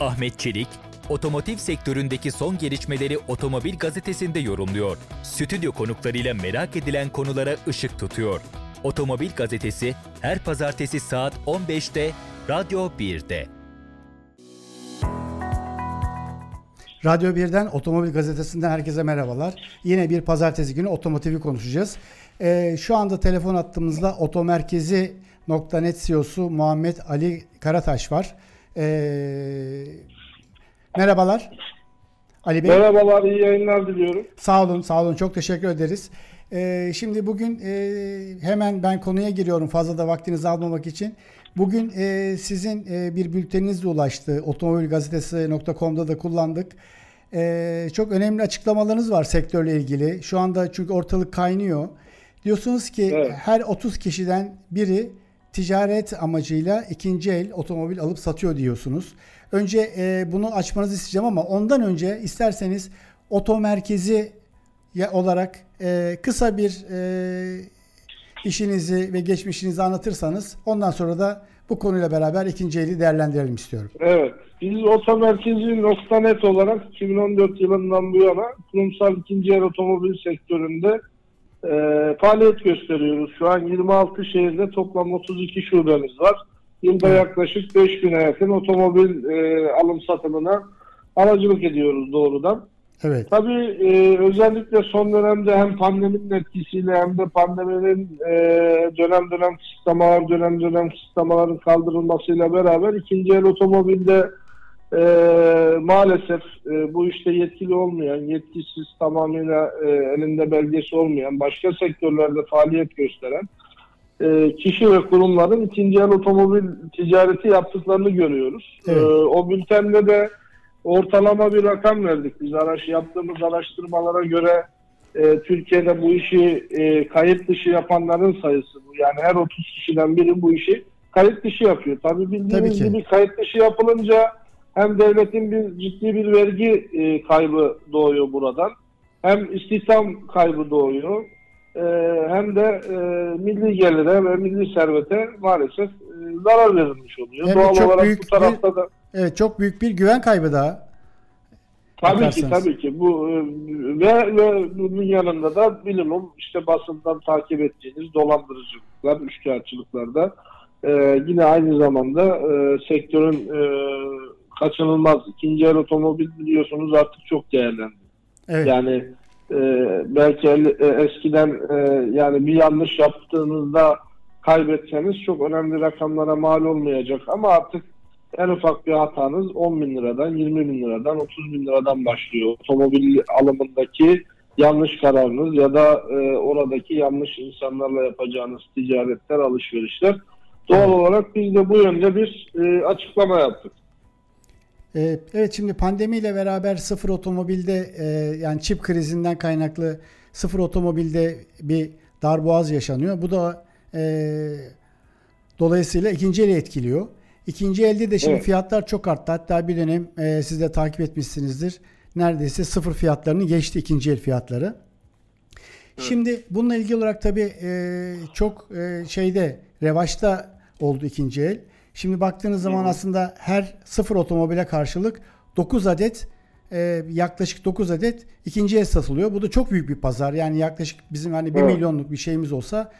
Ahmet Çelik, otomotiv sektöründeki son gelişmeleri Otomobil Gazetesi'nde yorumluyor. Stüdyo konuklarıyla merak edilen konulara ışık tutuyor. Otomobil Gazetesi her pazartesi saat 15'te Radyo 1'de. Radyo 1'den Otomobil Gazetesi'nden herkese merhabalar. Yine bir pazartesi günü otomotivi konuşacağız. Ee, şu anda telefon attığımızda otomerkezi.net CEO'su Muhammed Ali Karataş var. Ee, merhabalar. Ali Bey. Merhabalar, iyi yayınlar diliyorum. Sağ olun, sağ olun. Çok teşekkür ederiz. Ee, şimdi bugün e, hemen ben konuya giriyorum fazla da vaktinizi almamak için. Bugün e, sizin e, bir bülteniniz de ulaştı. Otomobilgazetesi.com'da da kullandık. E, çok önemli açıklamalarınız var sektörle ilgili. Şu anda çünkü ortalık kaynıyor. Diyorsunuz ki evet. her 30 kişiden biri ticaret amacıyla ikinci el otomobil alıp satıyor diyorsunuz. Önce e, bunu açmanızı isteyeceğim ama ondan önce isterseniz oto merkezi olarak e, kısa bir e, işinizi ve geçmişinizi anlatırsanız ondan sonra da bu konuyla beraber ikinci eli değerlendirelim istiyorum. Evet. Biz otomerkezi.net olarak 2014 yılından bu yana kurumsal ikinci el otomobil sektöründe e, faaliyet gösteriyoruz. Şu an 26 şehirde toplam 32 şubemiz var. Yılda yaklaşık 5 bine yakın otomobil e, alım satımına aracılık ediyoruz doğrudan. Evet. Tabii e, özellikle son dönemde hem pandeminin etkisiyle hem de pandeminin e, dönem dönem kısıtlamalar, dönem dönem kısıtlamaların kaldırılmasıyla beraber ikinci el otomobilde e, maalesef e, bu işte yetkili olmayan, yetkisiz tamamıyla e, elinde belgesi olmayan, başka sektörlerde faaliyet gösteren e, kişi ve kurumların ikinci el otomobil ticareti yaptıklarını görüyoruz. Evet. E, o bültende de ortalama bir rakam verdik. Biz araş, yaptığımız araştırmalara göre e, Türkiye'de bu işi e, kayıt dışı yapanların sayısı bu. Yani her 30 kişiden biri bu işi kayıt dışı yapıyor. Tabii bildiğiniz Tabii gibi kayıt dışı yapılınca hem devletin bir ciddi bir vergi e, kaybı doğuyor buradan. Hem istihdam kaybı doğuyor. E, hem de e, milli gelire ve milli servete maalesef e, zarar verilmiş oluyor. Hem Doğal olarak bu tarafta bir, da Evet çok büyük bir güven kaybı daha. Tabii bakarsanız. ki tabii ki bu e, ve, ve bunun yanında da bilimum işte basından takip ettiğiniz dolandırıcılıklar, üçkağıtçılıklarda e, yine aynı zamanda e, sektörün e, kaçınılmaz ikinci el otomobil biliyorsunuz artık çok değerlendi. Evet. Yani e, belki el, e, eskiden e, yani bir yanlış yaptığınızda kaybetseniz çok önemli rakamlara mal olmayacak ama artık en ufak bir hatanız 10 bin liradan, 20 bin liradan, 30 bin liradan başlıyor. Otomobil alımındaki yanlış kararınız ya da e, oradaki yanlış insanlarla yapacağınız ticaretler, alışverişler. Doğal olarak biz de bu yönde bir e, açıklama yaptık. E, evet şimdi pandemiyle beraber sıfır otomobilde e, yani çip krizinden kaynaklı sıfır otomobilde bir darboğaz yaşanıyor. Bu da e, dolayısıyla ikinci eli etkiliyor. İkinci elde de şimdi evet. fiyatlar çok arttı. Hatta bir dönem e, siz de takip etmişsinizdir. Neredeyse sıfır fiyatlarını geçti ikinci el fiyatları. Evet. Şimdi bununla ilgili olarak tabii e, çok e, şeyde revaçta oldu ikinci el. Şimdi baktığınız zaman evet. aslında her sıfır otomobile karşılık 9 adet e, yaklaşık 9 adet ikinci el satılıyor. Bu da çok büyük bir pazar. Yani yaklaşık bizim hani 1 evet. milyonluk bir şeyimiz olsa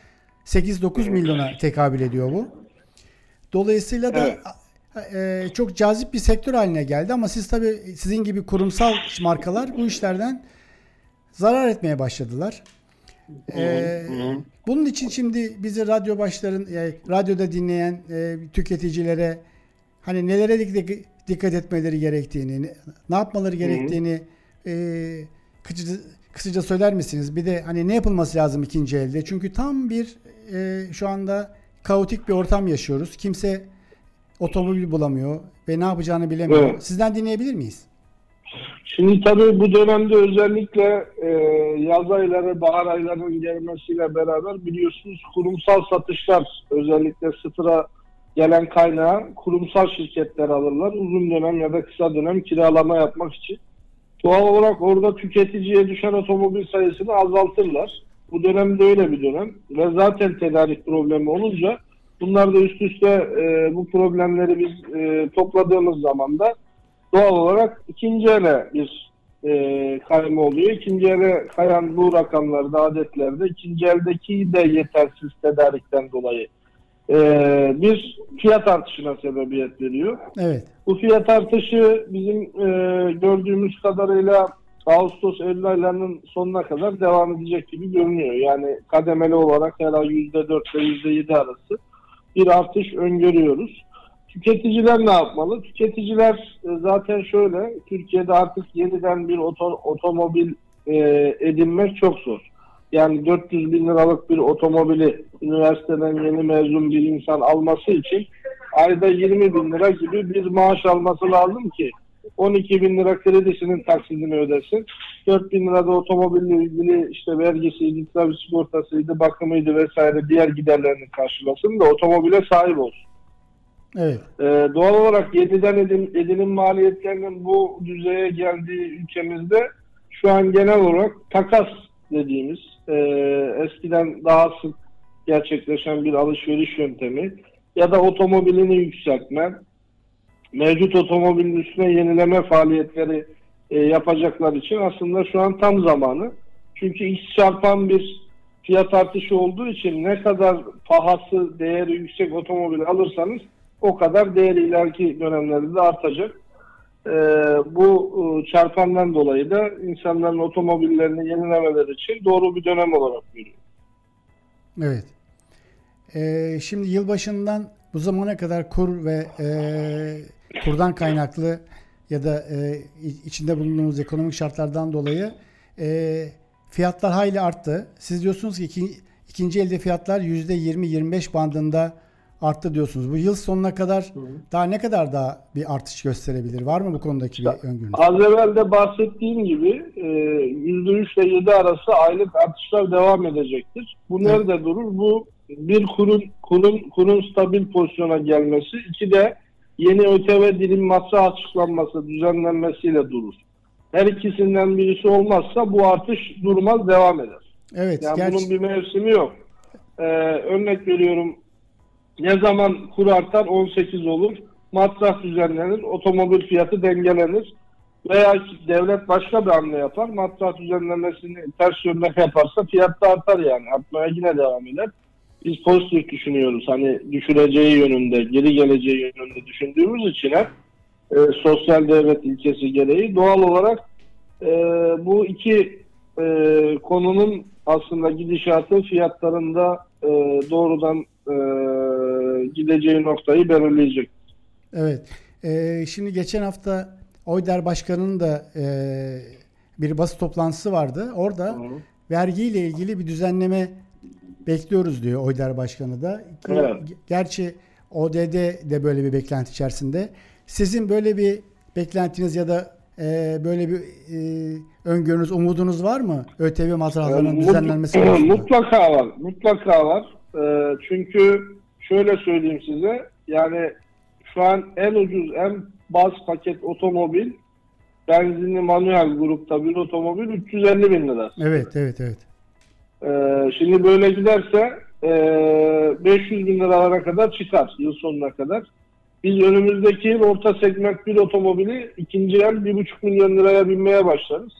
8-9 milyona tekabül ediyor bu. Dolayısıyla da evet. e, çok cazip bir sektör haline geldi ama siz tabii sizin gibi kurumsal markalar bu işlerden zarar etmeye başladılar. Ee, bunun için şimdi bizi radyo başların, e, radyoda dinleyen e, tüketicilere hani nelere dikkat etmeleri gerektiğini, ne yapmaları gerektiğini e, kısaca, kısaca söyler misiniz? Bir de hani ne yapılması lazım ikinci elde? Çünkü tam bir e, şu anda kaotik bir ortam yaşıyoruz. Kimse otomobil bulamıyor ve ne yapacağını bilemiyor. Evet. Sizden dinleyebilir miyiz? Şimdi tabii bu dönemde özellikle e, yaz ayları, bahar aylarının gelmesiyle beraber biliyorsunuz kurumsal satışlar özellikle sıfıra gelen kaynağı kurumsal şirketler alırlar. Uzun dönem ya da kısa dönem kiralama yapmak için. Doğal olarak orada tüketiciye düşen otomobil sayısını azaltırlar. Bu dönemde öyle bir dönem ve zaten tedarik problemi olunca bunlar da üst üste e, bu problemleri biz e, topladığımız zaman da doğal olarak ikinci ele bir e, kayma oluyor. İkinci ele kayan bu rakamlarda, adetlerde ikinci eldeki de yetersiz tedarikten dolayı e, bir fiyat artışına sebebiyet veriyor. Evet. Bu fiyat artışı bizim e, gördüğümüz kadarıyla Ağustos Eylül aylarının sonuna kadar devam edecek gibi görünüyor. Yani kademeli olarak her ay %4 ile %7 arası bir artış öngörüyoruz. Tüketiciler ne yapmalı? Tüketiciler e, zaten şöyle, Türkiye'de artık yeniden bir oto, otomobil e, edinmek çok zor. Yani 400 bin liralık bir otomobili üniversiteden yeni mezun bir insan alması için ayda 20 bin lira gibi bir maaş alması lazım ki 12 bin lira kredisinin taksidini ödesin. 4 bin lira da otomobille ilgili işte vergisiydi, trafik sigortasıydı, bakımıydı vesaire diğer giderlerini karşılasın da otomobile sahip olsun. Evet. Ee, doğal olarak yeniden edin, edinim maliyetlerinin bu düzeye geldiği ülkemizde şu an genel olarak takas dediğimiz e, eskiden daha sık gerçekleşen bir alışveriş yöntemi ya da otomobilini yükseltme, mevcut otomobilin üstüne yenileme faaliyetleri e, yapacaklar için aslında şu an tam zamanı. Çünkü X çarpan bir fiyat artışı olduğu için ne kadar pahası, değeri yüksek otomobil alırsanız o kadar değeri ileriki dönemlerde de artacak. E, bu e, çarpandan dolayı da insanların otomobillerini yenilemeleri için doğru bir dönem olarak görüyorum. Evet. Ee, şimdi yılbaşından bu zamana kadar kur ve e, kurdan kaynaklı ya da e, içinde bulunduğumuz ekonomik şartlardan dolayı e, fiyatlar hayli arttı. Siz diyorsunuz ki iki, ikinci elde fiyatlar %20-25 bandında arttı diyorsunuz. Bu yıl sonuna kadar hı hı. daha ne kadar daha bir artış gösterebilir? Var mı bu konudaki bir öngörünüz? Az evvel de bahsettiğim gibi %3 ile 7 arası aylık artışlar devam edecektir. Bu nerede evet. durur? Bu bir kurun kurun kurun stabil pozisyona gelmesi, iki de yeni ÖTV dilim masa açıklanması, düzenlenmesiyle durur. Her ikisinden birisi olmazsa bu artış durmaz, devam eder. Evet. Yani gerçi... bunun bir mevsimi yok. Ee, örnek veriyorum ne zaman kur artar 18 olur. Matrah düzenlenir. Otomobil fiyatı dengelenir. Veya devlet başka bir hamle yapar. Matrah düzenlemesini ters yönde yaparsa fiyat da artar yani. Artmaya yine devam eder. Biz pozitif düşünüyoruz. Hani düşüreceği yönünde, geri geleceği yönünde düşündüğümüz için hep e, sosyal devlet ilkesi gereği doğal olarak e, bu iki e, konunun aslında gidişatı fiyatlarında e, doğrudan e, gideceği noktayı belirleyecek. Evet. E, şimdi geçen hafta Oyder Başkanı'nın da e, bir basın toplantısı vardı. Orada Hı. vergiyle ilgili bir düzenleme bekliyoruz diyor Oyder Başkanı da. Evet. Gerçi ODD de böyle bir beklenti içerisinde. Sizin böyle bir beklentiniz ya da e, böyle bir e, öngörünüz, umudunuz var mı? ÖTV matrahlarının e, düzenlenmesi konusunda. Mutlaka var. Mutlaka var. E, çünkü şöyle söyleyeyim size. Yani şu an en ucuz, en baz paket otomobil benzinli manuel grupta bir otomobil 350 bin lira. Evet, evet, evet. Ee, şimdi böyle giderse e, 500 bin liralara kadar çıkar yıl sonuna kadar. Biz önümüzdeki yıl orta segment bir otomobili ikinci el 1,5 milyon liraya binmeye başlarız.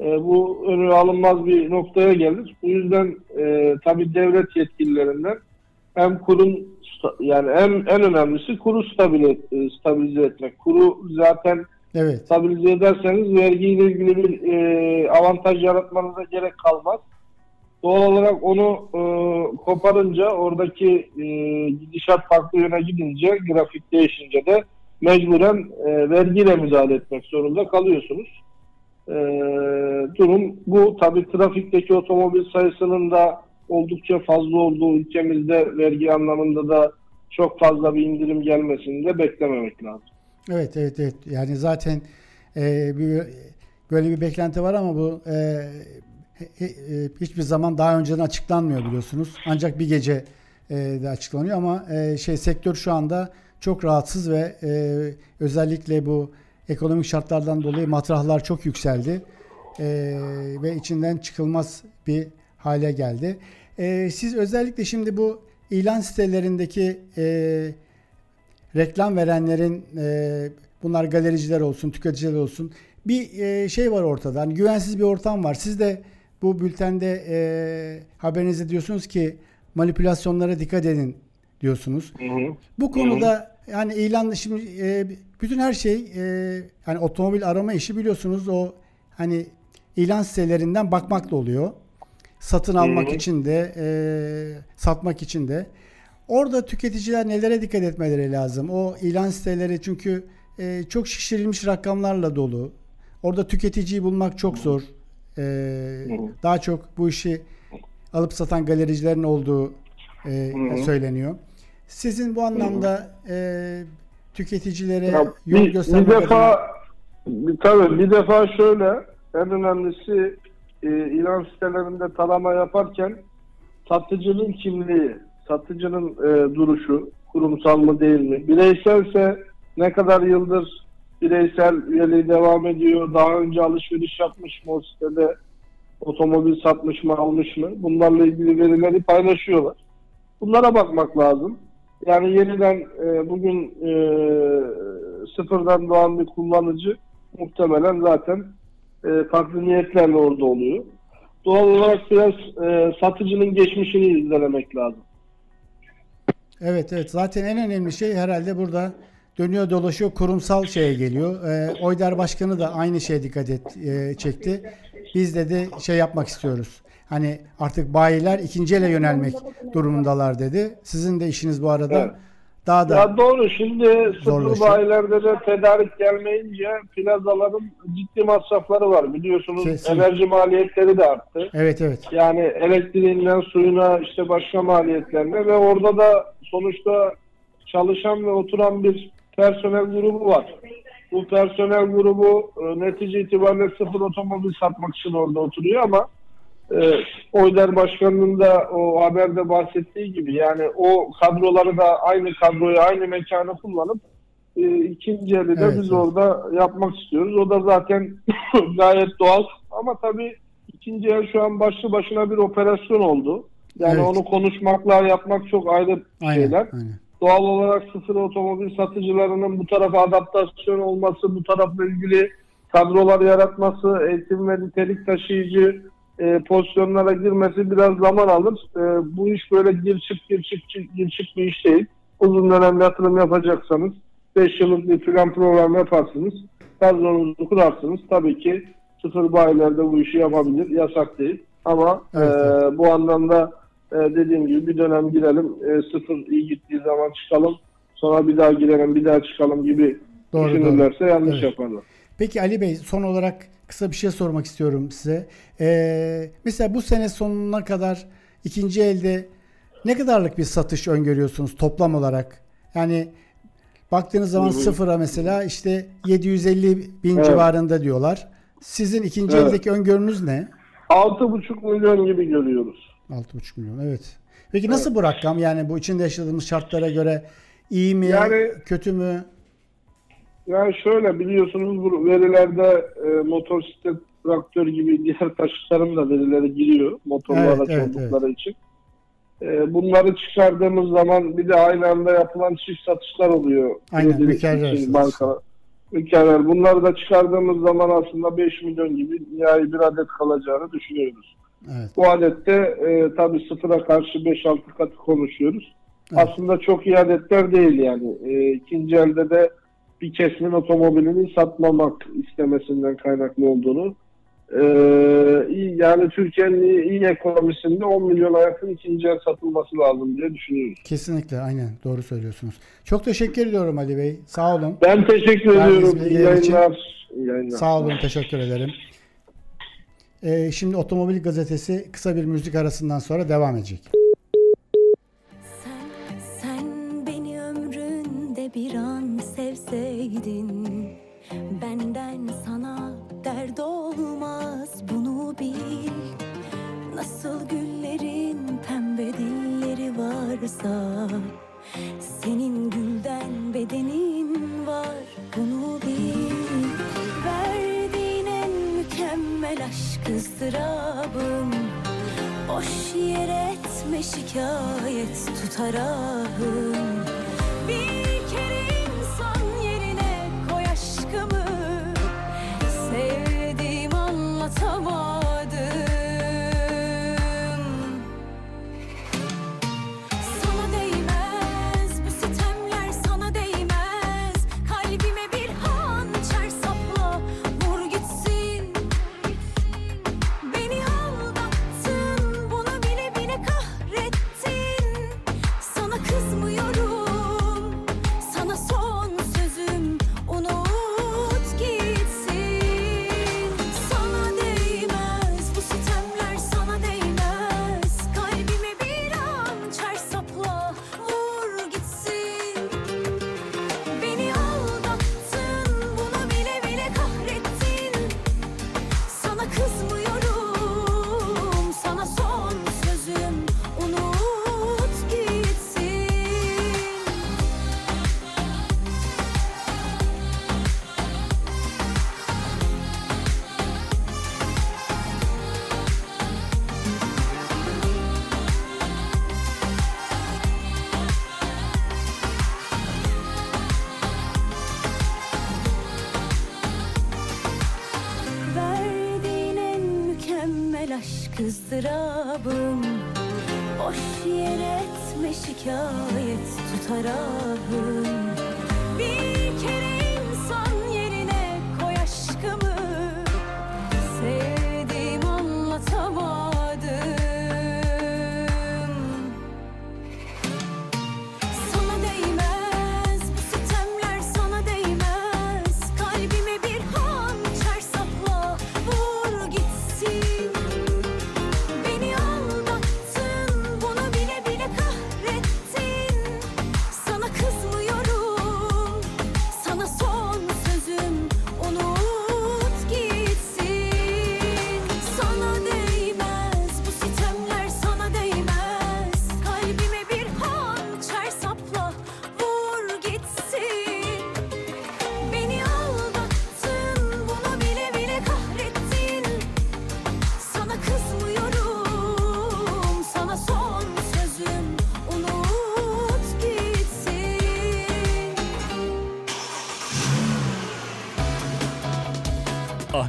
E, bu önü alınmaz bir noktaya gelir. Bu yüzden e, tabii devlet yetkililerinden hem kurun yani en, en önemlisi kuru stabilize, stabilize etmek. Kuru zaten evet. stabilize ederseniz vergiyle ilgili bir e, avantaj yaratmanıza gerek kalmaz. Doğal olarak onu e, koparınca oradaki e, gidişat farklı yöne gidince grafik değişince de mecburen e, vergiyle müdahale etmek zorunda kalıyorsunuz. E, durum bu. Tabii trafikteki otomobil sayısının da oldukça fazla olduğu ülkemizde vergi anlamında da çok fazla bir indirim gelmesini de beklememek lazım. Evet evet evet. Yani zaten e, bir, böyle bir beklenti var ama bu e, e, hiçbir zaman daha önceden açıklanmıyor biliyorsunuz. Ancak bir gece e, de açıklanıyor ama e, şey sektör şu anda çok rahatsız ve e, özellikle bu ekonomik şartlardan dolayı matrahlar çok yükseldi e, ve içinden çıkılmaz bir hale geldi. E, siz özellikle şimdi bu ilan sitelerindeki e, reklam verenlerin e, Bunlar galericiler olsun, tüketiciler olsun. Bir e, şey var ortada. Hani güvensiz bir ortam var. Siz de bu bültende e, haberinizde diyorsunuz ki manipülasyonlara dikkat edin diyorsunuz. Hı hı. Bu konuda yani ilan şimdi e, bütün her şey e, hani otomobil arama işi biliyorsunuz o hani ilan sitelerinden bakmak da oluyor. Satın almak hı. için de e, satmak için de. Orada tüketiciler nelere dikkat etmeleri lazım? O ilan siteleri çünkü e, çok şişirilmiş rakamlarla dolu. Orada tüketiciyi bulmak çok zor. E, daha çok bu işi alıp satan galericilerin olduğu e, söyleniyor. Sizin bu anlamda e, tüketicilere Ya yol bir, göstermek bir defa tabii bir defa şöyle en önemlisi e, ilan sitelerinde tarama yaparken satıcının kimliği, satıcının e, duruşu, kurumsal mı değil mi? Bireyselse ne kadar yıldır bireysel üyeliği devam ediyor, daha önce alışveriş yapmış mı o sitede, otomobil satmış mı, almış mı? Bunlarla ilgili verileri paylaşıyorlar. Bunlara bakmak lazım. Yani yeniden e, bugün e, sıfırdan doğan bir kullanıcı muhtemelen zaten e, farklı niyetlerle orada oluyor. Doğal olarak biraz e, satıcının geçmişini izlemek lazım. Evet evet zaten en önemli şey herhalde burada dönüyor dolaşıyor kurumsal şeye geliyor. Ee, Oyder Başkanı da aynı şeye dikkat et, e, çekti. Biz de de şey yapmak istiyoruz. Hani artık bayiler ikinci ele yönelmek durumundalar dedi. Sizin de işiniz bu arada Evet. Daha da Ya doğru şimdi sıfır bayilerde de tedarik gelmeyince plazaların ciddi masrafları var. Biliyorsunuz Kesin. enerji maliyetleri de arttı. evet evet Yani elektriğinden suyuna işte başka maliyetlerine ve orada da sonuçta çalışan ve oturan bir personel grubu var. Bu personel grubu e, netice itibariyle sıfır otomobil satmak için orada oturuyor ama e, Oyder Başkanı'nın da o haberde bahsettiği gibi yani o kadroları da aynı kadroyu aynı mekanı kullanıp e, ikinci eli de Evet, biz evet. orada yapmak istiyoruz. O da zaten gayet doğal ama tabii ikinci el şu an başlı başına bir operasyon oldu. Yani Evet. onu konuşmakla yapmak çok ayrı aynen, şeyler. aynen. Doğal olarak sıfır otomobil satıcılarının bu tarafa adaptasyon olması, bu tarafla ilgili kadrolar yaratması, eğitim ve nitelik taşıyıcı e, pozisyonlara girmesi biraz zaman alır. E, bu iş böyle gir çık gir çık gir çık bir iş değil. Uzun dönemli yatırım yapacaksanız 5 yıllık bir plan program yaparsınız. Kadronuzu kurarsınız. Tabii ki sıfır bayilerde bu işi yapabilir. Yasak değil. Ama Evet, e, bu anlamda e, dediğim gibi bir dönem girelim. E, sıfır iyi gittiği zaman çıkalım. Sonra bir daha girelim, bir daha çıkalım gibi Doğru, düşünürlerse yanlış Evet. yaparlar. Peki Ali Bey son olarak kısa bir şey sormak istiyorum size. Ee, mesela bu sene sonuna kadar ikinci elde ne kadarlık bir satış öngörüyorsunuz toplam olarak? Yani baktığınız zaman sıfıra mesela işte 750 bin Evet. civarında diyorlar. Sizin ikinci Evet. eldeki öngörünüz ne? 6,5 milyon gibi görüyoruz. 6,5 milyon evet. Peki nasıl bu rakam? Yani bu içinde yaşadığımız şartlara göre iyi mi, Yani- kötü mü? Yani şöyle biliyorsunuz bu verilerde e, motosiklet, traktör gibi diğer taşıtların da verileri giriyor motorlu Evet, araç evet, oldukları için. E, bunları çıkardığımız zaman bir de aynı anda yapılan çift satışlar oluyor. Aynen, banka. Mükerrer. Bunları da çıkardığımız zaman aslında 5 milyon gibi nihai bir adet kalacağını düşünüyoruz. Evet. Bu adette e, tabii sıfıra karşı 5-6 katı konuşuyoruz. Evet. Aslında çok iyi adetler değil yani. E, ikinci elde de bir kesimin otomobilini satmamak istemesinden kaynaklı olduğunu e, yani Türkiye'nin iyi, ekonomisinde 10 milyona yakın ikinci el satılması lazım diye düşünüyoruz. Kesinlikle aynen doğru söylüyorsunuz. Çok teşekkür ediyorum Ali Bey. Sağ olun. Ben teşekkür Verdiğiniz ediyorum. İyi yayınlar. İyi yayınlar. Sağ olun, teşekkür ederim. Ee, şimdi Otomobil Gazetesi kısa bir müzik arasından sonra devam edecek.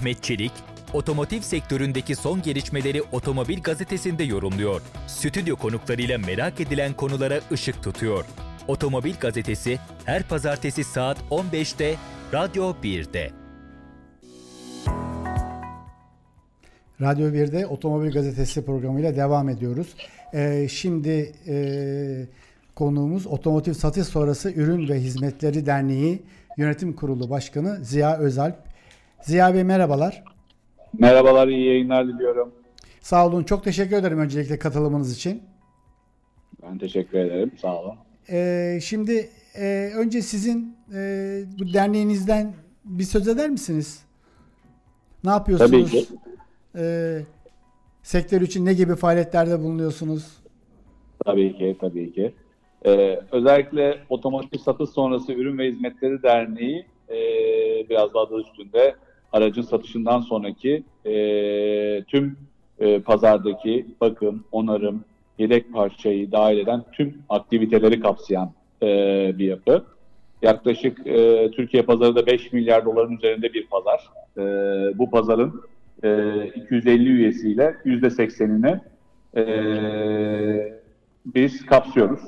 Ahmet Çelik, otomotiv sektöründeki son gelişmeleri Otomobil Gazetesi'nde yorumluyor. Stüdyo konuklarıyla merak edilen konulara ışık tutuyor. Otomobil Gazetesi her pazartesi saat 15'te Radyo 1'de. Radyo 1'de Otomobil Gazetesi programıyla devam ediyoruz. Ee, şimdi e, konuğumuz Otomotiv Satış Sonrası Ürün ve Hizmetleri Derneği Yönetim Kurulu Başkanı Ziya Özalp. Ziya Bey merhabalar. Merhabalar, iyi yayınlar diliyorum. Sağ olun. Çok teşekkür ederim öncelikle katılımınız için. Ben teşekkür ederim, sağ olun. Ee, şimdi e, önce sizin e, bu derneğinizden bir söz eder misiniz? Ne yapıyorsunuz? Tabii ki. Ee, sektör için ne gibi faaliyetlerde bulunuyorsunuz? Tabii ki, tabii ki. Ee, özellikle Otomotiv Satış Sonrası Ürün ve Hizmetleri Derneği e, biraz daha adı üstünde aracın satışından sonraki e, tüm e, pazardaki bakım, onarım, yedek parçayı dahil eden tüm aktiviteleri kapsayan e, bir yapı. Yaklaşık e, Türkiye pazarı da 5 milyar doların üzerinde bir pazar. E, bu pazarın e, 250 üyesiyle %80'ini e, biz kapsıyoruz.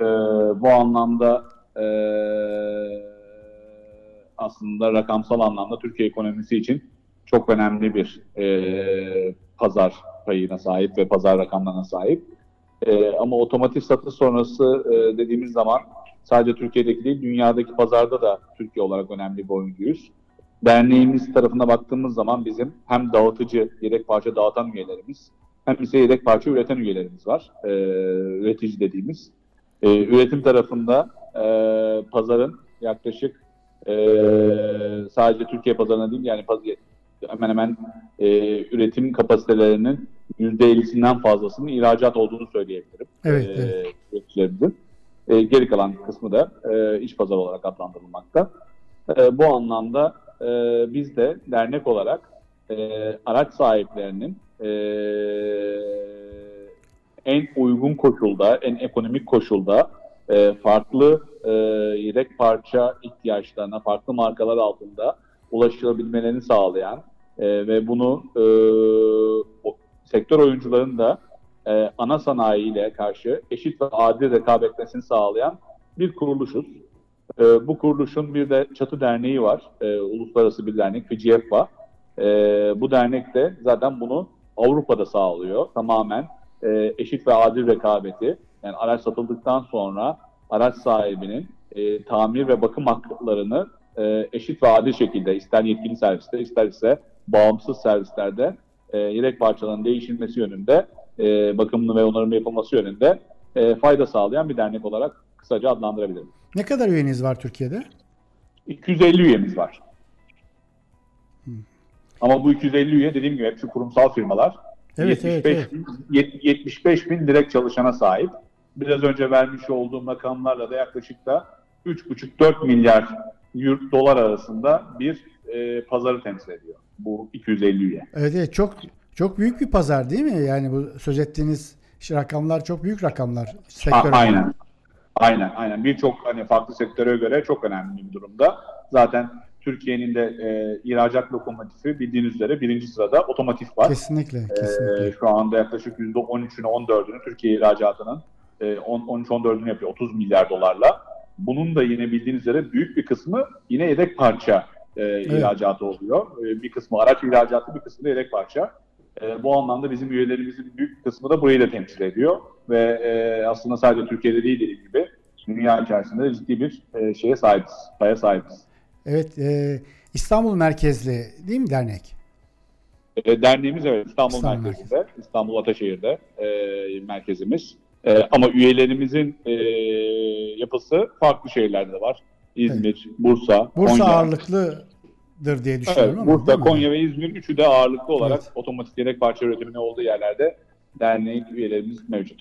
E, bu anlamda e, aslında rakamsal anlamda Türkiye ekonomisi için çok önemli bir e, pazar payına sahip ve pazar rakamlarına sahip. E, ama otomotiv satış sonrası e, dediğimiz zaman sadece Türkiye'deki değil, dünyadaki pazarda da Türkiye olarak önemli bir oyuncuyuz. Derneğimiz tarafına baktığımız zaman bizim hem dağıtıcı, yedek parça dağıtan üyelerimiz, hem ise yedek parça üreten üyelerimiz var. E, üretici dediğimiz. E, üretim tarafında e, pazarın yaklaşık e, sadece Türkiye pazarına değil yani paz- hemen hemen e, üretim kapasitelerinin %50'sinden fazlasının ihracat olduğunu söyleyebilirim. Evet, E, evet. E, geri kalan kısmı da e, iç pazar olarak adlandırılmakta. E, bu anlamda e, biz de dernek olarak e, araç sahiplerinin e, en uygun koşulda, en ekonomik koşulda e, farklı e, yedek parça ihtiyaçlarına farklı markalar altında ulaşılabilmelerini sağlayan e, ve bunu e, o, sektör oyuncuların da e, ana sanayiyle karşı eşit ve adil rekabet sağlayan bir kuruluşuz. E, bu kuruluşun bir de çatı derneği var. E, uluslararası bir dernek, FICIEFA. E, bu dernek de zaten bunu Avrupa'da sağlıyor. Tamamen e, eşit ve adil rekabeti. Yani araç satıldıktan sonra araç sahibinin e, tamir ve bakım haklarını e, eşit ve adil şekilde ister yetkili serviste ister ise bağımsız servislerde e, yedek parçaların değişilmesi yönünde e, bakımını ve onarımı yapılması yönünde e, fayda sağlayan bir dernek olarak kısaca adlandırabilirim. Ne kadar üyeniz var Türkiye'de? 250 üyemiz var. Ama bu 250 üye dediğim gibi hepsi kurumsal firmalar. Evet, 75, evet, yet- 75 bin direkt çalışana sahip. Biraz önce vermiş olduğum rakamlarla da yaklaşık da 3,5-4 milyar euro- dolar arasında bir e, pazarı temsil ediyor. Bu 250 üye. Evet, evet çok çok büyük bir pazar değil mi? Yani bu söz ettiğiniz rakamlar çok büyük rakamlar. Sektör aynen. Aynen, aynen. Birçok hani farklı sektöre göre çok önemli bir durumda. Zaten Türkiye'nin de e, ihracat lokomotifi bildiğiniz üzere birinci sırada otomotiv var. Kesinlikle, kesinlikle. şu anda yaklaşık %13'ünü 14'ünü Türkiye ihracatının e, 10 13-14'ünü yapıyor 30 milyar dolarla. Bunun da yine bildiğiniz üzere büyük bir kısmı yine yedek parça e, ihracatı oluyor. E, bir kısmı araç ihracatı, bir kısmı da yedek parça. E, bu anlamda bizim üyelerimizin büyük kısmı da burayı da temsil ediyor ve e, aslında sadece Türkiye'de değil dediğim gibi dünya içerisinde de ciddi bir e, şeye sahibiz, paya sahibiz. Evet, e, İstanbul merkezli değil mi dernek? E, derneğimiz evet İstanbul, İstanbul merkezinde, İstanbul Ataşehir'de e, merkezimiz. E, ama üyelerimizin e, yapısı farklı şehirlerde de var. İzmir, Bursa, Bursa Konya. ağırlıklıdır diye düşünüyorum Evet, ama. Bursa? Konya ve İzmir üçü de ağırlıklı olarak Evet. otomatik yedek parça üretiminin olduğu yerlerde derneğin üyelerimiz mevcut.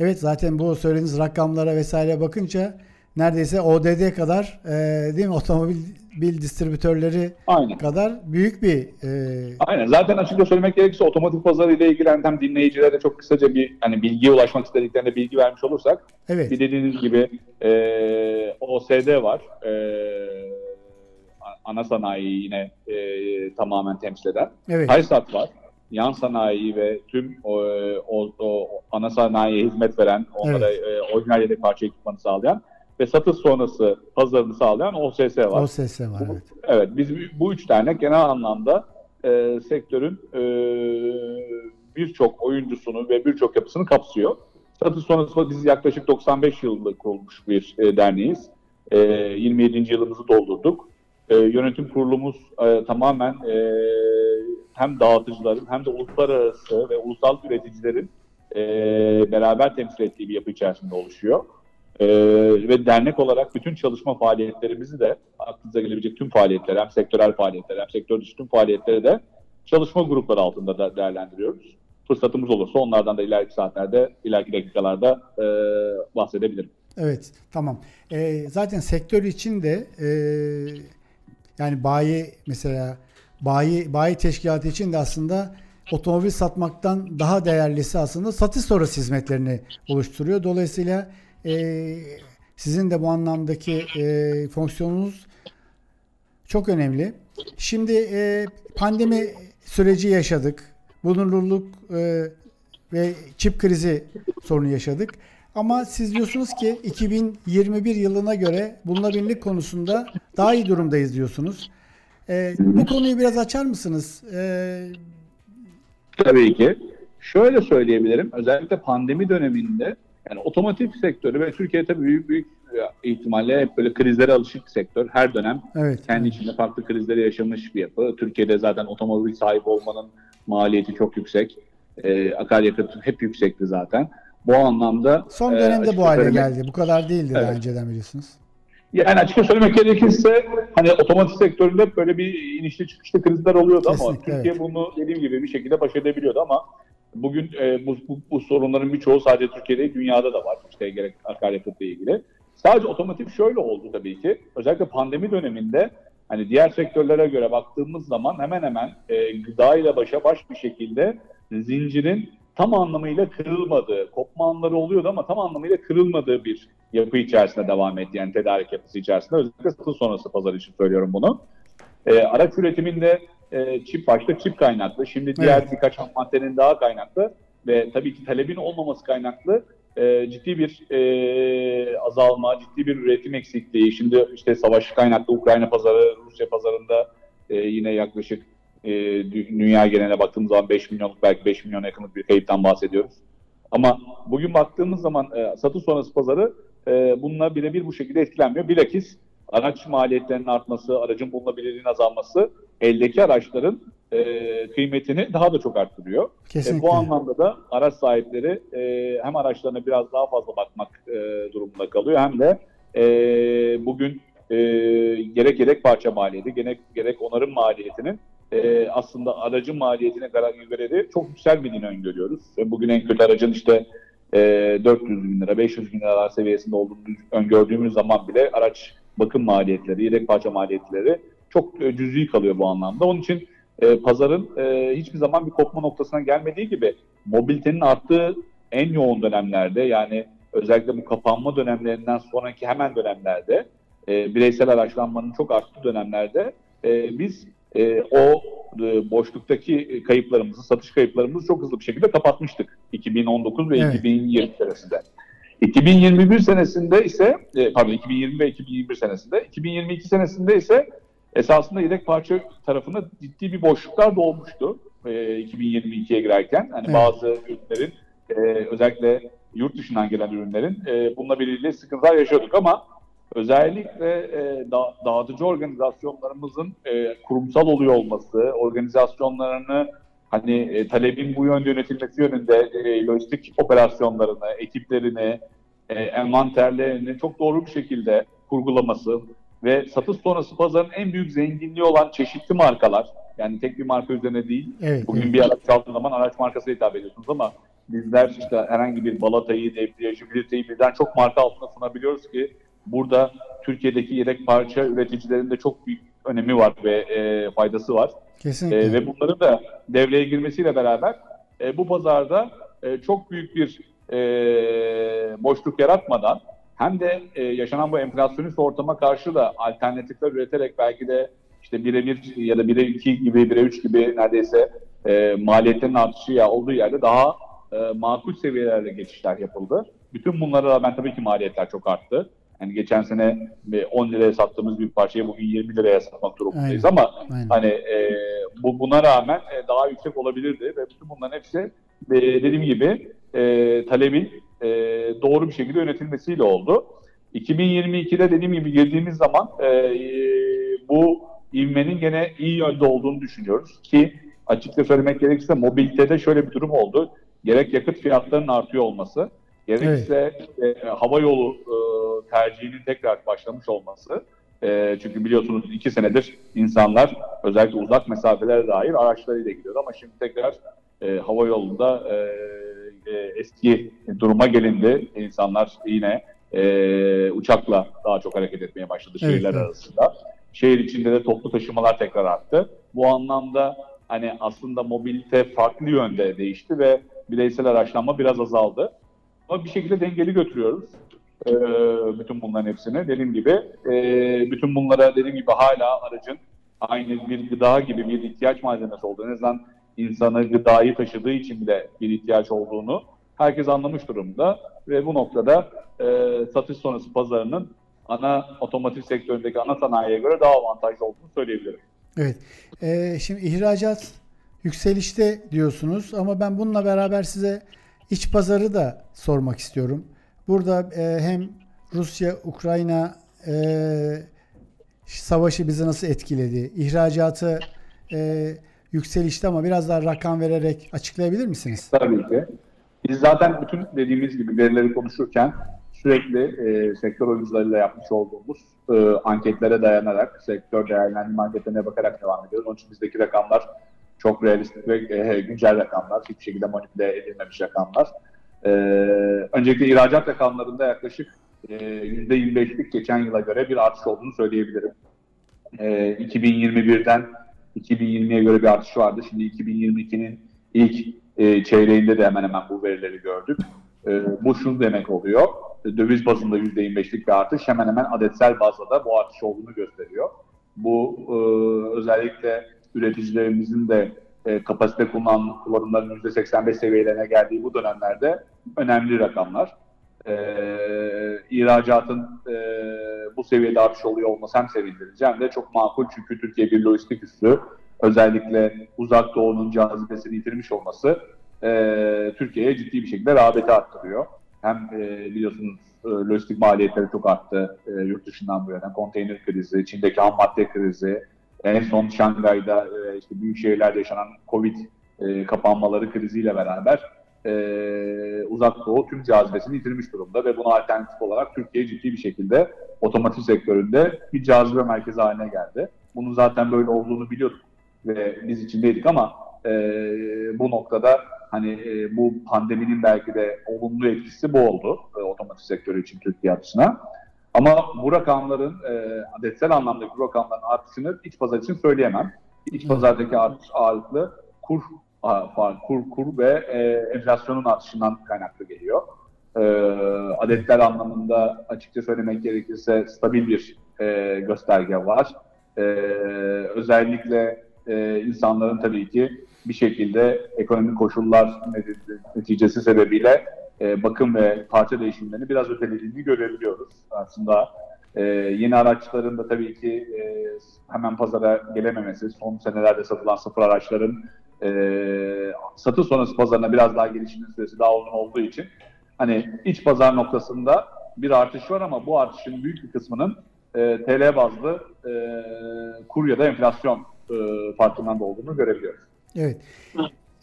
Evet zaten bu söylediğiniz rakamlara vesaire bakınca neredeyse ODD kadar e, değil mi otomobil bil distribütörleri Aynen. kadar büyük bir e, Aynen. Zaten açıkça söylemek gerekirse otomotiv pazarı ile ilgili hem dinleyicilere çok kısaca bir hani bilgiye ulaşmak istediklerine bilgi vermiş olursak evet Bir dediğiniz gibi e, OSD var. E, ana sanayiyi yine e, tamamen temsil eden. evet Haysat var. Yan sanayi ve tüm o, o, o ana sanayiye hizmet veren, onlara e, orijinal yedek parça ekipmanı sağlayan ve satış sonrası pazarını sağlayan OSS var. OSS var evet. Evet, biz bu üç tane genel anlamda e, sektörün e, birçok oyuncusunu ve birçok yapısını kapsıyor. Satış sonrası biz yaklaşık 95 yılında kurulmuş bir e, derneğiz. E, 27. yılımızı doldurduk. E, yönetim kurulumuz e, tamamen e, hem dağıtıcıların hem de uluslararası ve ulusal üreticilerin e, beraber temsil ettiği bir yapı içerisinde oluşuyor. Ee, ve dernek olarak bütün çalışma faaliyetlerimizi de aklınıza gelebilecek tüm faaliyetler hem sektörel faaliyetler hem sektör dışı tüm faaliyetleri de çalışma grupları altında da değerlendiriyoruz. Fırsatımız olursa onlardan da ileriki saatlerde, ileriki dakikalarda e, bahsedebilirim. Evet tamam. E, zaten sektör için de e, yani bayi mesela bayi bayi teşkilatı için de aslında otomobil satmaktan daha değerlisi aslında satış sonrası hizmetlerini oluşturuyor. Dolayısıyla e, sizin de bu anlamdaki e, fonksiyonunuz çok önemli. Şimdi e, pandemi süreci yaşadık. Bulunurluk e, ve çip krizi sorunu yaşadık. Ama siz diyorsunuz ki 2021 yılına göre bulunabilirlik konusunda daha iyi durumdayız diyorsunuz. E, bu konuyu biraz açar mısınız? E, Tabii ki. Şöyle söyleyebilirim. Özellikle pandemi döneminde yani otomotiv sektörü ve Türkiye tabii büyük büyük ihtimalle hep böyle krizlere alışık bir sektör. Her dönem evet. kendi içinde farklı krizleri yaşamış bir yapı. Türkiye'de zaten otomobil sahibi olmanın maliyeti çok yüksek. Ee, akaryakıt hep yüksekti zaten. Bu anlamda Son e, dönemde açıkça bu hale söylemek- geldi. Bu kadar değildi daha Evet. önceden biliyorsunuz. Yani açıkça söylemek gerekirse hani otomotiv sektöründe böyle bir inişli çıkışlı krizler oluyordu ama Kesinlikle, Türkiye bunu dediğim gibi bir şekilde baş edebiliyordu ama bugün e, bu, bu, bu sorunların birçoğu sadece Türkiye'de dünyada da var. İşte gerek akaryakıtla ilgili. Sadece otomotiv şöyle oldu tabii ki. Özellikle pandemi döneminde hani diğer sektörlere göre baktığımız zaman hemen hemen e, gıda ile başa baş bir şekilde zincirin tam anlamıyla kırılmadığı, kopma anları oluyordu ama tam anlamıyla kırılmadığı bir yapı içerisinde devam etti. Yani tedarik yapısı içerisinde. Özellikle satış sonrası pazar için söylüyorum bunu. E, araç üretiminde e, çip başta çip kaynaklı. Şimdi diğer Evet. birkaç ham maddenin daha kaynaklı ve tabii ki talebin olmaması kaynaklı e, ciddi bir e, azalma, ciddi bir üretim eksikliği. Şimdi işte savaş kaynaklı Ukrayna pazarı, Rusya pazarında e, yine yaklaşık e, dü- dünya geneline baktığımız zaman 5 milyonluk belki 5 milyona yakınlık bir kayıptan bahsediyoruz. Ama bugün baktığımız zaman e, satış sonrası pazarı e, bununla birebir bu şekilde etkilenmiyor. Bilakis araç maliyetlerinin artması, aracın bulunabilirliğinin azalması eldeki araçların e, kıymetini daha da çok arttırıyor. E, bu anlamda da araç sahipleri e, hem araçlarına biraz daha fazla bakmak e, durumunda kalıyor hem de e, bugün e, gerek yedek parça maliyeti, gerek, gerek onarım maliyetinin e, aslında aracın maliyetine göre çok yükselmediğini öngörüyoruz. E, bugün en kötü aracın işte e, 400 bin lira, 500 bin liralar seviyesinde olduğunu öngördüğümüz zaman bile araç bakım maliyetleri, yedek parça maliyetleri çok e, cüzi kalıyor bu anlamda. Onun için e, pazarın e, hiçbir zaman bir kopma noktasına gelmediği gibi mobilitenin arttığı en yoğun dönemlerde yani özellikle bu kapanma dönemlerinden sonraki hemen dönemlerde e, bireysel araçlanmanın çok arttığı dönemlerde e, biz e, o e, boşluktaki kayıplarımızı, satış kayıplarımızı çok hızlı bir şekilde kapatmıştık 2019 ve Evet. 2020 senesinde. 2021 senesinde ise, e, pardon 2020 ve 2021 senesinde, 2022 senesinde ise esasında yedek parça tarafında ciddi bir boşluklar doğmuştu e, 2022'ye girerken. Hani Evet. bazı ürünlerin e, özellikle yurt dışından gelen ürünlerin e, bununla birlikte sıkıntılar yaşıyorduk ama özellikle e, da, dağıtıcı organizasyonlarımızın e, kurumsal oluyor olması, organizasyonlarını hani e, talebin bu yönde yönetilmesi yönünde e, lojistik operasyonlarını, ekiplerini, e, envanterlerini çok doğru bir şekilde kurgulaması ve satış sonrası pazarın en büyük zenginliği olan çeşitli markalar, yani tek bir marka üzerine değil, Evet. Bugün evet. bir araç aldığınız zaman araç markasına hitap ediyorsunuz ama bizler işte herhangi bir balatayı, debriyajı, biliteyi birden çok marka altında sunabiliyoruz ki burada Türkiye'deki yedek parça üreticilerinde çok büyük önemi var ve e, faydası var. Kesinlikle. E, ve bunların da devreye girmesiyle beraber e, bu pazarda e, çok büyük bir e, boşluk yaratmadan hem de e, yaşanan bu enflasyonist ortama karşı da alternatifler üreterek belki de işte birebir ya da bire iki gibi, bire üç gibi neredeyse e, maliyetlerin artışı ya olduğu yerde daha e, makul seviyelerde geçişler yapıldı. Bütün bunlara rağmen tabii ki maliyetler çok arttı. Yani geçen sene e, 10 liraya sattığımız bir parçayı bugün 20 liraya satmak durumundayız Aynen. ama Aynen. Hani e, bu buna rağmen e, daha yüksek olabilirdi ve bütün bunların hepsi e, dediğim gibi e, talebin e, doğru bir şekilde yönetilmesiyle oldu. 2022'de dediğim gibi girdiğimiz zaman e, bu ivmenin gene iyi yönde olduğunu düşünüyoruz ki açıkça söylemek gerekirse mobilitede şöyle bir durum oldu. Gerek yakıt fiyatlarının artıyor olması, gerekse e, hava yolu e, tercihinin tekrar başlamış olması. E, çünkü biliyorsunuz iki senedir insanlar özellikle uzak mesafelere dair araçlarıyla gidiyordu ama şimdi tekrar e, hava yolunda e, e, eski duruma gelindi. İnsanlar yine e, uçakla daha çok hareket etmeye başladı Evet, şehirler evet. arasında. Şehir içinde de toplu taşımalar tekrar arttı. Bu anlamda hani aslında mobilite farklı yönde değişti ve bireysel araçlanma biraz azaldı. Ama bir şekilde dengeli götürüyoruz. e, bütün bunların hepsini. Dediğim gibi e, bütün bunlara dediğim gibi hala aracın aynı bir gıda gibi bir ihtiyaç malzemesi olduğunu, en azından insanı gıdayı taşıdığı için bile bir ihtiyaç olduğunu herkes anlamış durumda. Ve bu noktada e, satış sonrası pazarının ana otomotiv sektöründeki ana sanayiye göre daha avantajlı olduğunu söyleyebilirim. Evet. Ee, şimdi ihracat yükselişte diyorsunuz ama ben bununla beraber size iç pazarı da sormak istiyorum. Burada e, hem Rusya, Ukrayna e, savaşı bizi nasıl etkiledi? İhracatı e, yükselişte ama biraz daha rakam vererek açıklayabilir misiniz? Tabii ki. Biz zaten bütün dediğimiz gibi verileri konuşurken sürekli e, sektör oyuncularıyla yapmış olduğumuz e, anketlere dayanarak, sektör değerlendirme anketlerine bakarak devam ediyoruz. Onun için bizdeki rakamlar çok realistik ve e, güncel rakamlar. Hiçbir şekilde manipüle edilmemiş rakamlar. E, öncelikle ihracat rakamlarında yaklaşık e, %25'lik geçen yıla göre bir artış olduğunu söyleyebilirim. E, 2021'den 2020'ye göre bir artış vardı. Şimdi 2022'nin ilk e, çeyreğinde de hemen hemen bu verileri gördük. E, bu şunu demek oluyor. E, Döviz bazında %25'lik bir artış hemen hemen adetsel bazda da bu artış olduğunu gösteriyor. Bu e, özellikle üreticilerimizin de e, kapasite kullan, kullanımlarının %85 seviyelerine geldiği bu dönemlerde önemli rakamlar. E, ihracatın e, bu seviyede artış oluyor olması hem sevindirici hem de çok makul çünkü Türkiye bir lojistik üssü özellikle uzak doğunun cazibesini yitirmiş olması e, Türkiye'ye ciddi bir şekilde rağbeti arttırıyor. Hem e, biliyorsunuz e, lojistik maliyetleri çok arttı e, yurt dışından bu yana. Konteyner krizi, Çin'deki ham madde krizi, en son Şangay'da e, işte büyük şehirlerde yaşanan Covid e, kapanmaları kriziyle beraber e, uzak doğu tüm cazibesini yitirmiş durumda ve buna alternatif olarak Türkiye ciddi bir şekilde otomotiv sektöründe bir cazibe merkezi haline geldi. Bunun zaten böyle olduğunu biliyorduk ve biz içindeydik ama e, bu noktada hani bu pandeminin belki de olumlu etkisi bu oldu e, otomotiv sektörü için Türkiye açısından. Ama bu rakamların e, adetsel anlamdaki bu rakamların artışını iç pazar için söyleyemem. İç pazardaki artış ağırlıklı kur kur kur ve e, enflasyonun artışından kaynaklı geliyor. e, adetler anlamında açıkça söylemek gerekirse stabil bir e, gösterge var. E, özellikle e, insanların tabii ki bir şekilde ekonomik koşullar neticesi sebebiyle e, bakım ve parça değişimlerini biraz ötelediğini görebiliyoruz. Aslında e, yeni araçların da tabii ki e, hemen pazara gelememesi, son senelerde satılan sıfır araçların e, satış sonrası pazarına biraz daha gelişimin süresi daha uzun olduğu için hani iç pazar noktasında bir artış var ama bu artışın büyük bir kısmının e, TL bazlı e, kur ya da enflasyon e, farkından da olduğunu görebiliyoruz. Evet.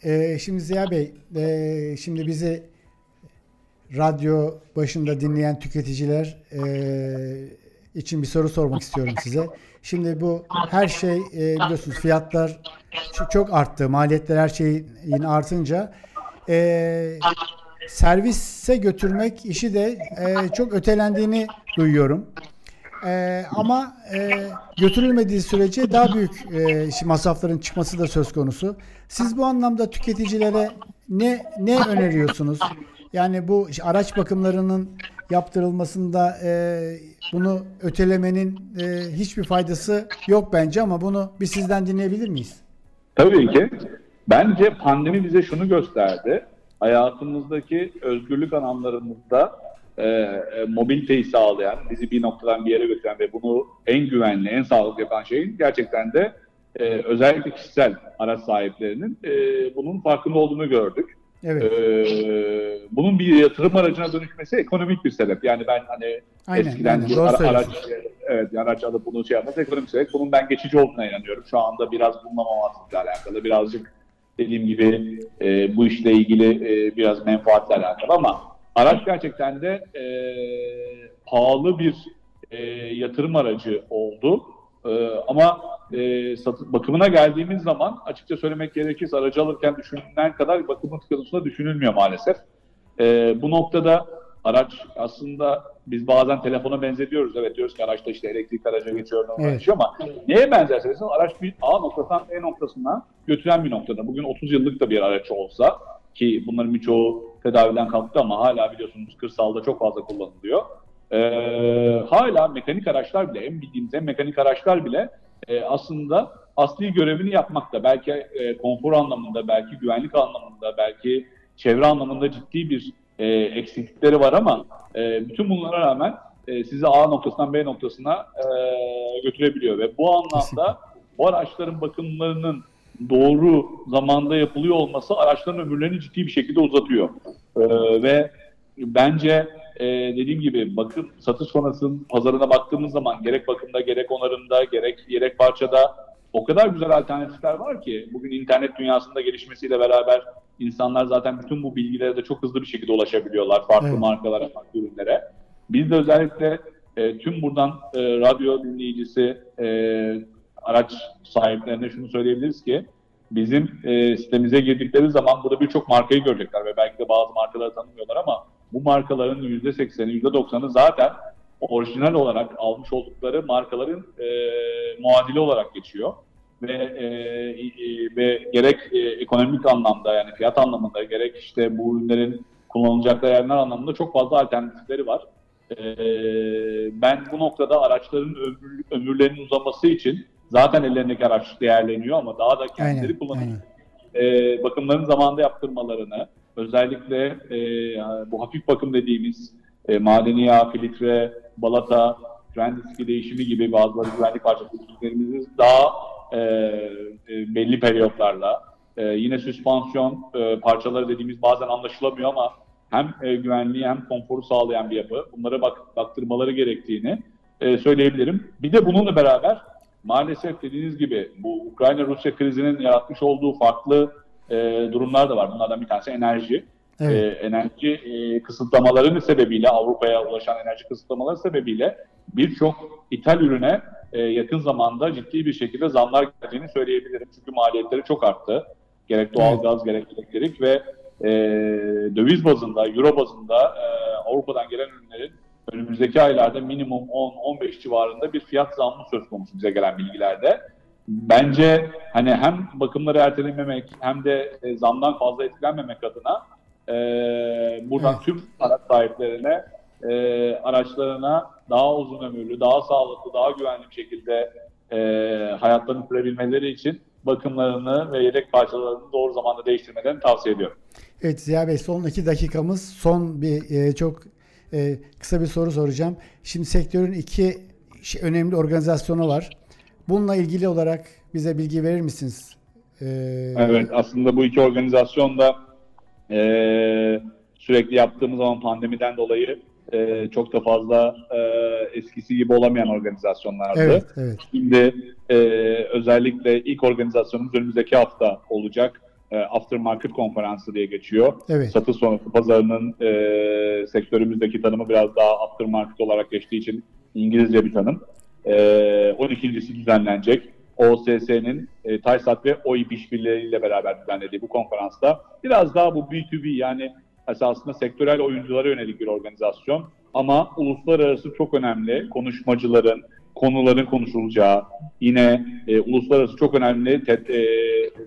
Ee, şimdi Ziya Bey, e, şimdi bizi radyo başında dinleyen tüketiciler e, için bir soru sormak istiyorum size. Şimdi bu her şey e, biliyorsunuz fiyatlar çok arttı. Maliyetler her şeyin artınca e, servise götürmek işi de e, çok ötelendiğini duyuyorum. E, ama e, götürülmediği sürece daha büyük e, masrafların çıkması da söz konusu. Siz bu anlamda tüketicilere ne ne öneriyorsunuz? Yani bu araç bakımlarının yaptırılmasında e, bunu ötelemenin e, hiçbir faydası yok bence ama bunu bir sizden dinleyebilir miyiz? Tabii ki. Bence pandemi bize şunu gösterdi. Hayatımızdaki özgürlük alanlarımızda e, e, mobiliteyi sağlayan, bizi bir noktadan bir yere götüren ve bunu en güvenli, en sağlıklı yapan şeyin gerçekten de e, özellikle kişisel araç sahiplerinin e, bunun farkında olduğunu gördük. Evet. Ee, bunun bir yatırım aracına dönüşmesi ekonomik bir sebep. Yani ben hani Aynen, eskiden aynen. bir ara- araç, evet, bir araç alıp bunu şey yapması ekonomik sebep. Bunun ben geçici olduğuna inanıyorum. Şu anda biraz bulunamamakla alakalı. Birazcık dediğim gibi e, bu işle ilgili e, biraz menfaatle alakalı ama araç gerçekten de e, pahalı bir e, yatırım aracı oldu. E, ama e, satı- bakımına geldiğimiz zaman açıkça söylemek gerekirse aracı alırken düşünülen kadar bakımın konusunda düşünülmüyor maalesef. E, bu noktada araç aslında biz bazen telefona benzetiyoruz. Evet diyoruz ki araçta işte elektrik araca geçiyor, Evet. geçiyor ama neye benzerse araç bir A noktasından B noktasına götüren bir noktada. Bugün 30 yıllık da bir araç olsa ki bunların birçoğu tedaviden kalktı ama hala biliyorsunuz kırsalda çok fazla kullanılıyor. Ee, hala mekanik araçlar bile, en bildiğimiz en mekanik araçlar bile e, aslında asli görevini yapmakta. Belki e, konfor anlamında, belki güvenlik anlamında, belki çevre anlamında ciddi bir e, eksiklikleri var ama e, bütün bunlara rağmen e, sizi A noktasından B noktasına e, götürebiliyor ve bu anlamda bu araçların bakımlarının doğru zamanda yapılıyor olması araçların ömürlerini ciddi bir şekilde uzatıyor. Ee, ve bence e, dediğim gibi bakım satış sonrasının pazarına baktığımız zaman gerek bakımda gerek onarımda gerek yedek parçada o kadar güzel alternatifler var ki bugün internet dünyasında gelişmesiyle beraber insanlar zaten bütün bu bilgilere de çok hızlı bir şekilde ulaşabiliyorlar farklı Evet. markalara, farklı ürünlere. Biz de özellikle e, tüm buradan e, radyo dinleyicisi, e, araç sahiplerine şunu söyleyebiliriz ki bizim e, sitemize girdikleri zaman burada birçok markayı görecekler ve belki de bazı markaları tanımıyorlar ama bu markaların %80'i, %90'ı zaten orijinal olarak almış oldukları markaların e, muadili olarak geçiyor. Ve, e, e, ve gerek e, ekonomik anlamda yani fiyat anlamında gerek işte bu ürünlerin kullanılacakları yerler anlamında çok fazla alternatifleri var. E, ben bu noktada araçların ömür, ömürlerinin uzaması için zaten ellerindeki araç değerleniyor ama daha da kendileri Aynen, kullanıp aynen. e, bakımların zamanında yaptırmalarını, özellikle e, bu hafif bakım dediğimiz e, madeni yağ, filtre, balata, fren diski değişimi gibi bazıları güvenlik parçası değişimlerimizi daha e, e, belli periyotlarla, e, yine süspansiyon e, parçaları dediğimiz bazen anlaşılamıyor ama hem e, güvenliği hem konforu sağlayan bir yapı. Bunlara bak, baktırmaları gerektiğini e, söyleyebilirim. Bir de bununla beraber maalesef dediğiniz gibi bu Ukrayna-Rusya krizinin yaratmış olduğu farklı e, durumlar da var. Bunlardan bir tanesi enerji. Evet. E, enerji e, kısıtlamaları sebebiyle, Avrupa'ya ulaşan enerji kısıtlamaları sebebiyle birçok ithal ürüne e, yakın zamanda ciddi bir şekilde zamlar geldiğini söyleyebilirim. Çünkü maliyetleri çok arttı. Gerek doğalgaz, gerek elektrik ve e, döviz bazında, euro bazında e, Avrupa'dan gelen ürünlerin önümüzdeki aylarda minimum 10-15 civarında bir fiyat zammı söz konusu bize gelen bilgilerde. Bence hani hem bakımları ertelememek hem de e, zamdan fazla etkilenmemek adına e, buradan Evet. tüm araç sahiplerine e, araçlarına daha uzun ömürlü, daha sağlıklı, daha güvenli bir şekilde e, hayatlarını sürebilmeleri için bakımlarını ve yedek parçalarını doğru zamanda değiştirmelerini tavsiye ediyorum. Evet Ziya Bey son iki dakikamız son bir e, çok e, kısa bir soru soracağım. Şimdi sektörün iki şey- önemli organizasyonu var. Bununla ilgili olarak bize bilgi verir misiniz? E, Evet aslında bu iki organizasyon da e, sürekli yaptığımız zaman pandemiden dolayı e, çok da fazla e, eskisi gibi olamayan organizasyonlardı. Evet, evet. Şimdi e, özellikle ilk organizasyonumuz önümüzdeki hafta olacak. E, Aftermarket konferansı diye geçiyor. Evet. Satış sonrası pazarının e, sektörümüzdeki tanımı biraz daha aftermarket olarak geçtiği için İngilizce bir tanım. E, 12.si düzenlenecek. OSS'nin e, TAYSAT ve OİP işbirliğiyle beraber düzenlediği bu konferansta biraz daha bu B2B yani esasında sektörel oyunculara yönelik bir organizasyon ama uluslararası çok önemli konuşmacıların, konuların konuşulacağı, yine e, uluslararası çok önemli te- e,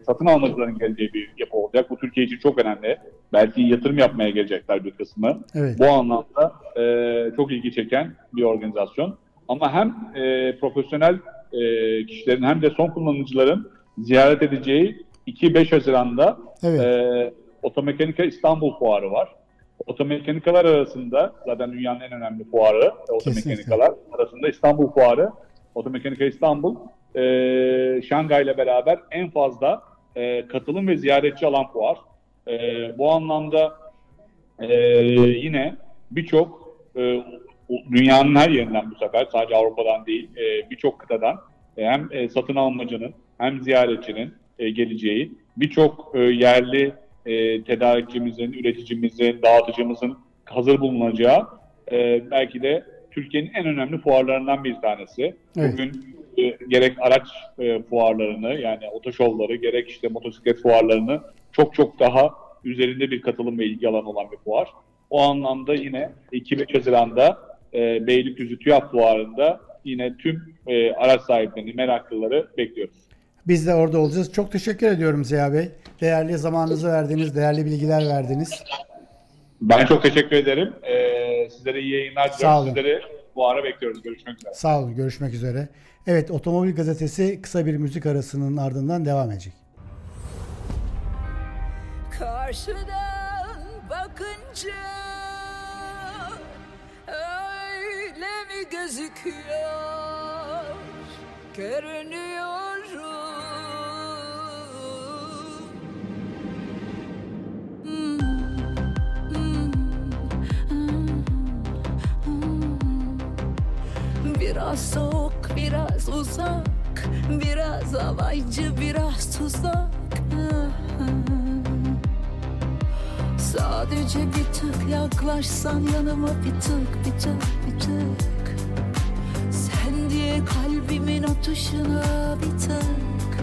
satın almacıların geleceği bir yapı olacak. Bu Türkiye için çok önemli. Belki yatırım yapmaya gelecekler bir kısmı. Evet. Bu anlamda e, çok ilgi çeken bir organizasyon. Ama hem e, profesyonel e, kişilerin hem de son kullanıcıların ziyaret edeceği 2-5 Haziran'da Evet. e, Otomekanika İstanbul Fuarı var. Otomekanikalar arasında zaten dünyanın en önemli fuarı e, otomekanikalar arasında İstanbul Fuarı. Otomekanika İstanbul e, Şangay ile beraber en fazla e, katılım ve ziyaretçi alan fuar. E, bu anlamda e, yine birçok e, dünyanın her yerinden bu sefer sadece Avrupa'dan değil e, birçok kıtadan e, hem e, satın almacının hem ziyaretçinin e, geleceği birçok e, yerli e, tedarikçimizin, üreticimizin, dağıtıcımızın hazır bulunacağı e, belki de Türkiye'nin en önemli fuarlarından bir tanesi. Evet. Bugün e, gerek araç e, fuarlarını yani otoşovları gerek işte motosiklet fuarlarını çok çok daha üzerinde bir katılım ve ilgi alanı olan bir fuar. O anlamda yine 2-5 Haziran'da e, Beylikdüzü TÜYAP fuarında yine tüm e, araç sahiplerini, meraklıları bekliyoruz. Biz de orada olacağız. Çok teşekkür ediyorum Ziya Bey. Değerli zamanınızı verdiniz, değerli bilgiler verdiniz. Ben çok teşekkür ederim. E, sizlere iyi yayınlar Sağ diliyorum. olun. Sizleri fuara bekliyoruz. Görüşmek üzere. Sağ olun. Görüşmek üzere. Evet, Otomobil Gazetesi kısa bir müzik arasının ardından devam edecek. Karşıdan bakınca gözüküyor? Görünüyorum. Hmm. Biraz soğuk, biraz uzak, biraz alaycı, biraz tuzak. Sadece bir tık yaklaşsan yanıma bir tık, bir tık, bir tık. Kalbimin atışına bir tık.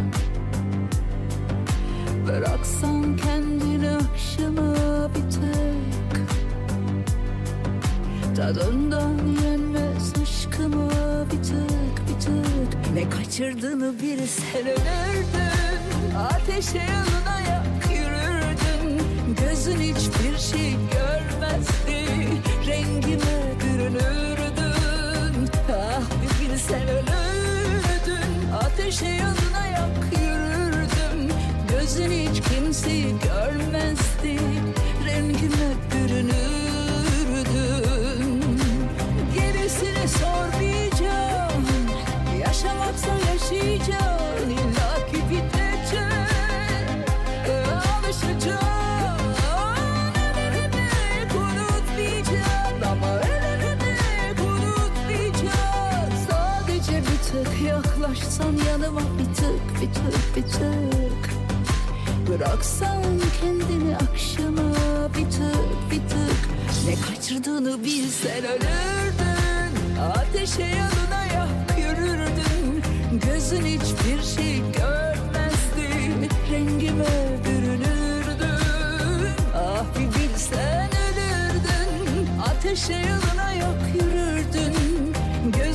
Bıraksan kendini akşama bir tık. Tadından yenmez aşkıma bir tık bir tık. Ne kaçırdığını bir sen ölürdün Ateşe yanına yak yürürdün. Gözün hiçbir şey görmezdi. Rengime bürünürdün. Ah bir bilsen ölürdün Ateşe yanına yak yürürdün. Gözün hiç kimseyi görmezdi. Rengime bürünürdün. Gerisini sormayacağım Yaşamaksa yaşayacağım yaklaşsan yanıma bir tık bir tık bir tık. Bıraksan kendini akşama bir tık bir tık. Ne kaçırdığını bilsen ölürdün. Ateşe yanına yak yürürdün. Gözün hiçbir şey görmezdi. Rengime bürünürdün. Ah bir bilsen ölürdün. Ateşe yanına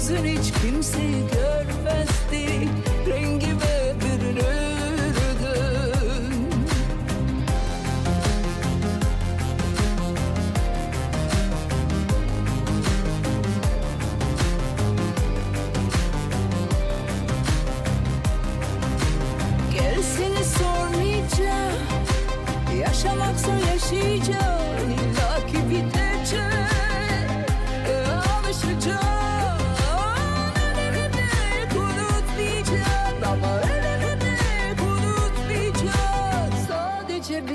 yüzün hiç kimse görmezdi Rengime bürünürdün Gerisini sormayacağım Yaşamaksa yaşayacağım.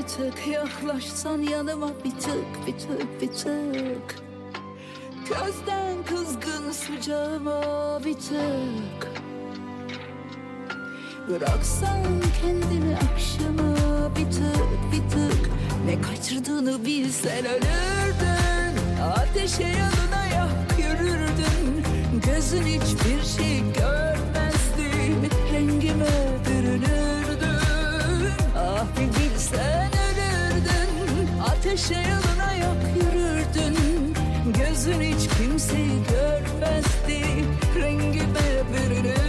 Sadece bir tık yaklaşsan yanıma bir tık bir tık bir tık. Gözden kızgın sıcağıma bir tık. Bıraksan kendini akşama bir tık bir tık. Ne kaçırdığını bilsen ölürdün. Ateşe yanına yak yürürdün. Gözün hiçbir şey görmezdi Ateşe yanına yak yürürdün. Gözün hiç kimseyi görmezdi. Rengime bürünürdün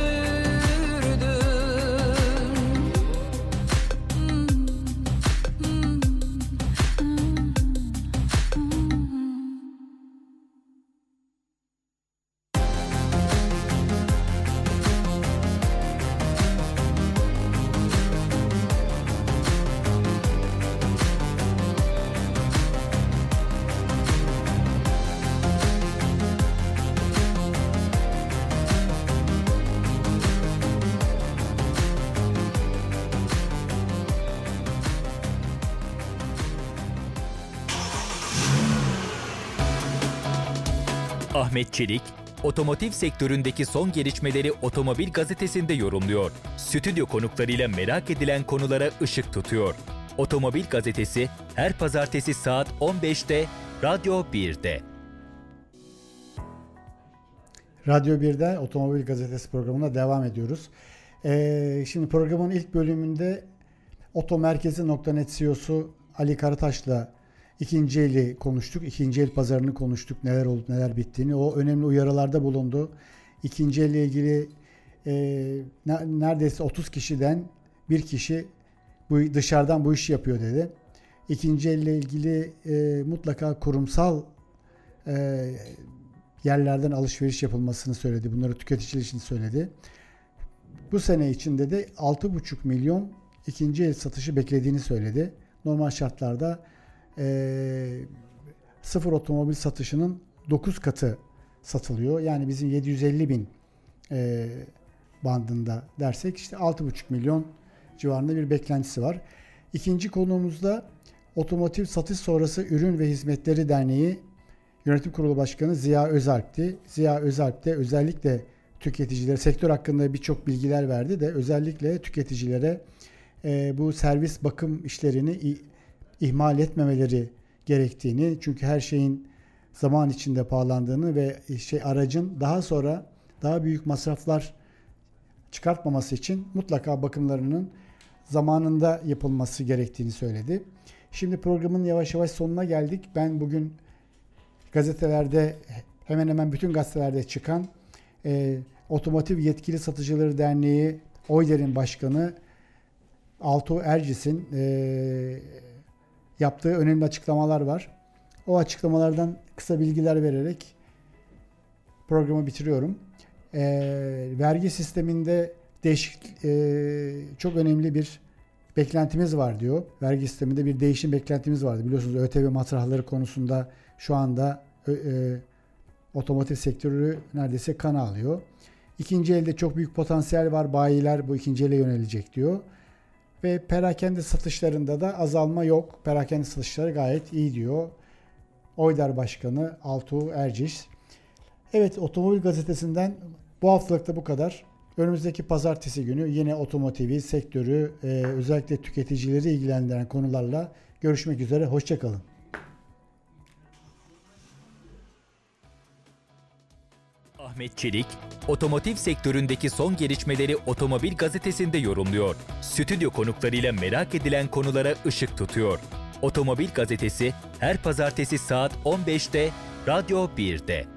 Ahmet Çelik, otomotiv sektöründeki son gelişmeleri Otomobil Gazetesi'nde yorumluyor. Stüdyo konuklarıyla merak edilen konulara ışık tutuyor. Otomobil Gazetesi her pazartesi saat 15'te Radyo 1'de. Radyo 1'de Otomobil Gazetesi programına devam ediyoruz. Ee, şimdi programın ilk bölümünde Otomerkezi.net CEO'su Ali Karataş'la ikinci eli konuştuk. İkinci el pazarını konuştuk. Neler olup neler bittiğini. O önemli uyarılarda bulundu. İkinci elle ilgili e, ne- neredeyse 30 kişiden bir kişi bu dışarıdan bu işi yapıyor dedi. İkinci elle ilgili e, mutlaka kurumsal e, yerlerden alışveriş yapılmasını söyledi. Bunları tüketiciler için söyledi. Bu sene içinde de 6,5 milyon ikinci el satışı beklediğini söyledi. Normal şartlarda eee, sıfır otomobil satışının 9 katı satılıyor. Yani bizim 750 bin eee, bandında dersek işte 6,5 milyon civarında bir beklentisi var. İkinci konumuzda Otomotiv Satış Sonrası Ürün ve Hizmetleri Derneği Yönetim Kurulu Başkanı Ziya Özalp'ti. Ziya Özalp de özellikle tüketicilere, sektör hakkında birçok bilgiler verdi de özellikle tüketicilere e, bu servis bakım işlerini ihmal etmemeleri gerektiğini çünkü her şeyin zaman içinde pahalandığını ve şey aracın daha sonra daha büyük masraflar çıkartmaması için mutlaka bakımlarının zamanında yapılması gerektiğini söyledi. Şimdi programın yavaş yavaş sonuna geldik. Ben bugün gazetelerde hemen hemen bütün gazetelerde çıkan e, Otomotiv Yetkili Satıcıları Derneği Oyder'in başkanı Altuğ Ercis'in e, yaptığı önemli açıklamalar var. O açıklamalardan kısa bilgiler vererek programı bitiriyorum. E, vergi sisteminde değişik e, çok önemli bir beklentimiz var diyor. Vergi sisteminde bir değişim beklentimiz vardı. Biliyorsunuz ÖTV matrahları konusunda şu anda e, otomotiv sektörü neredeyse kan alıyor. İkinci elde çok büyük potansiyel var. Bayiler bu ikinci ele yönelecek diyor. Ve perakende satışlarında da azalma yok. Perakende satışları gayet iyi diyor. Oydar Başkanı Altuğ Erciş. Evet Otomobil Gazetesi'nden bu haftalıkta bu kadar. Önümüzdeki pazartesi günü yine otomotivi, sektörü, e, özellikle tüketicileri ilgilendiren konularla görüşmek üzere. Hoşçakalın. Ahmet Çelik, otomotiv sektöründeki son gelişmeleri Otomobil Gazetesi'nde yorumluyor. Stüdyo konuklarıyla merak edilen konulara ışık tutuyor. Otomobil Gazetesi her pazartesi saat 15'te Radyo 1'de.